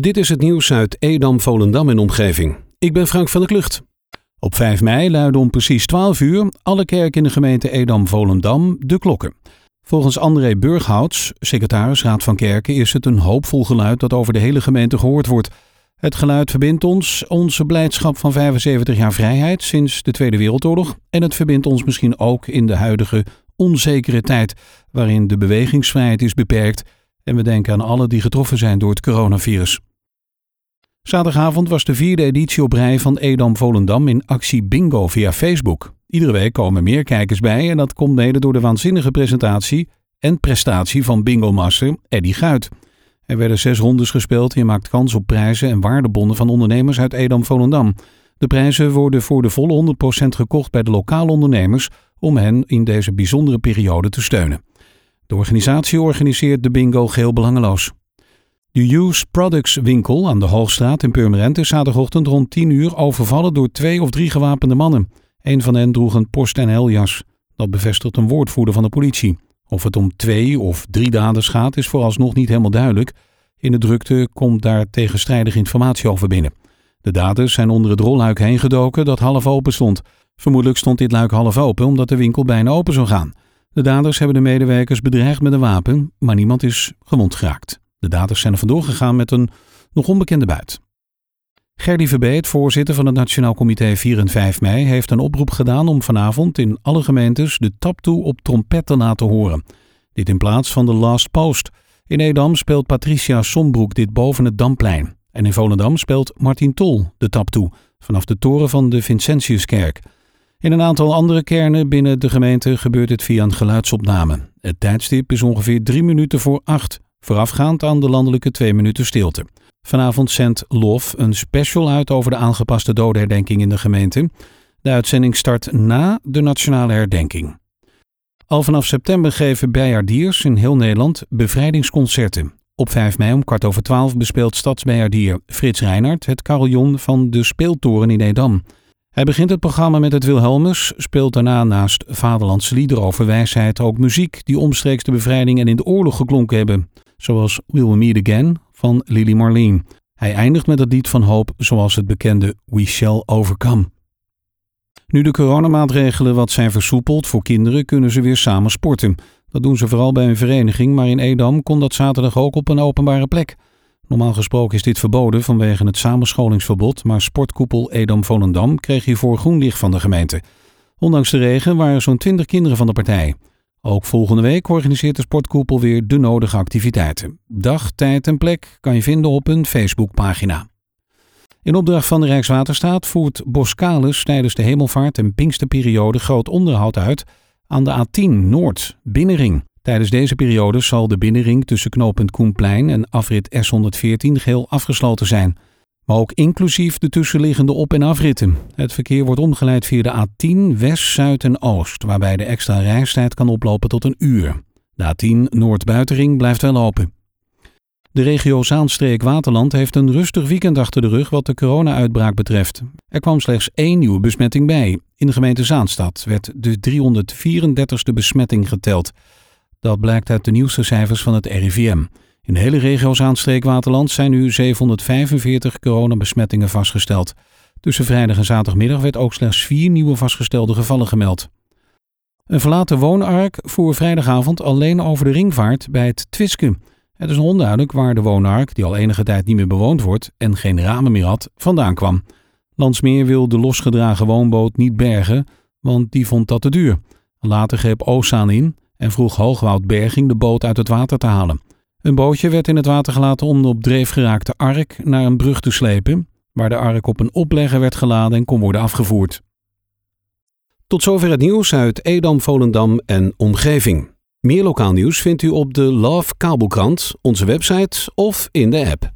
Dit is het nieuws uit Edam, Volendam en omgeving. Ik ben Frank van der Klucht. Op 5 mei luiden om precies 12 uur alle kerken in de gemeente Edam-Volendam de klokken. Volgens André Burghouts, secretaris Raad van Kerken, is het een hoopvol geluid dat over de hele gemeente gehoord wordt. Het geluid verbindt ons, onze blijdschap van 75 jaar vrijheid sinds de Tweede Wereldoorlog. En het verbindt ons misschien ook in de huidige onzekere tijd, waarin de bewegingsvrijheid is beperkt en we denken aan alle die getroffen zijn door het coronavirus. Zaterdagavond was de vierde editie op rij van Edam Volendam in actie Bingo via Facebook. Iedere week komen meer kijkers bij en dat komt mede door de waanzinnige presentatie en prestatie van bingo-master Eddy Guit. Er werden zes rondes gespeeld en je maakt kans op prijzen en waardebonnen van ondernemers uit Edam Volendam. De prijzen worden voor de volle 100% gekocht bij de lokale ondernemers om hen in deze bijzondere periode te steunen. De organisatie organiseert de bingo geheel belangeloos. De Use Products winkel aan de Hoogstraat in Purmerend is zaterdagochtend rond 10 uur overvallen door twee of drie gewapende mannen. Een van hen droeg een post- en heljas. Dat bevestigt een woordvoerder van de politie. Of het om twee of drie daders gaat is vooralsnog niet helemaal duidelijk. In de drukte komt daar tegenstrijdige informatie over binnen. De daders zijn onder het rolluik heen gedoken dat half open stond. Vermoedelijk stond dit luik half open omdat de winkel bijna open zou gaan. De daders hebben de medewerkers bedreigd met een wapen, maar niemand is gewond geraakt. De daders zijn er vandoor gegaan met een nog onbekende buit. Gerdy Verbeet, voorzitter van het Nationaal Comité 4 en 5 mei, heeft een oproep gedaan om vanavond in alle gemeentes de taptoe op trompet te laten horen. Dit in plaats van de Last Post. In Edam speelt Patricia Sombroek dit boven het Damplein. En in Volendam speelt Martin Tol de taptoe vanaf de toren van de Vincentiuskerk. In een aantal andere kernen binnen de gemeente gebeurt het via een geluidsopname. Het tijdstip is ongeveer drie minuten voor acht, voorafgaand aan de landelijke twee minuten stilte. Vanavond zendt LOF een special uit over de aangepaste dodenherdenking in de gemeente. De uitzending start na de nationale herdenking. Al vanaf september geven bijaardiers in heel Nederland bevrijdingsconcerten. Op 5 mei om kwart over twaalf bespeelt stadsbijaardier Frits Reinhardt het carillon van de Speeltoren in Edam. Hij begint het programma met het Wilhelmus, speelt daarna naast vaderlandse liederen over wijsheid ook muziek die omstreeks de bevrijding en in de oorlog geklonken hebben, zoals Will We Meet Again van Lily Marleen. Hij eindigt met het lied van hoop zoals het bekende We Shall Overcome. Nu de coronamaatregelen wat zijn versoepeld voor kinderen kunnen ze weer samen sporten. Dat doen ze vooral bij een vereniging, maar in Edam kon dat zaterdag ook op een openbare plek. Normaal gesproken is dit verboden vanwege het samenscholingsverbod, maar sportkoepel Edam-Volendam kreeg hiervoor groen licht van de gemeente. Ondanks de regen waren zo'n 20 kinderen van de partij. Ook volgende week organiseert de sportkoepel weer de nodige activiteiten. Dag, tijd en plek kan je vinden op een Facebookpagina. In opdracht van de Rijkswaterstaat voert Boskalis tijdens de hemelvaart en pinksterperiode groot onderhoud uit aan de A10 Noord, Binnenring. Tijdens deze periode zal de binnenring tussen knooppunt Koenplein en afrit S114 geheel afgesloten zijn. Maar ook inclusief de tussenliggende op- en afritten. Het verkeer wordt omgeleid via de A10 West, Zuid en Oost, waarbij de extra reistijd kan oplopen tot een uur. De A10 Noord-Buitenring blijft wel open. De regio Zaanstreek-Waterland heeft een rustig weekend achter de rug wat de corona-uitbraak betreft. Er kwam slechts één nieuwe besmetting bij. In de gemeente Zaanstad werd de 334ste besmetting geteld. Dat blijkt uit de nieuwste cijfers van het RIVM. In de hele regio Zaanstreek-Waterland zijn nu 745 coronabesmettingen vastgesteld. Tussen vrijdag en zaterdagmiddag werd ook slechts vier nieuwe vastgestelde gevallen gemeld. Een verlaten woonark voer vrijdagavond alleen over de ringvaart bij het Twiske. Het is onduidelijk waar de woonark, die al enige tijd niet meer bewoond wordt en geen ramen meer had, vandaan kwam. Landsmeer wil de losgedragen woonboot niet bergen, want die vond dat te duur. Later greep Oostzaan in en vroeg Hoogwoud Berging de boot uit het water te halen. Een bootje werd in het water gelaten om de op dreef geraakte ark naar een brug te slepen, waar de ark op een oplegger werd geladen en kon worden afgevoerd. Tot zover het nieuws uit Edam, Volendam en omgeving. Meer lokaal nieuws vindt u op de Love Kabelkrant, onze website of in de app.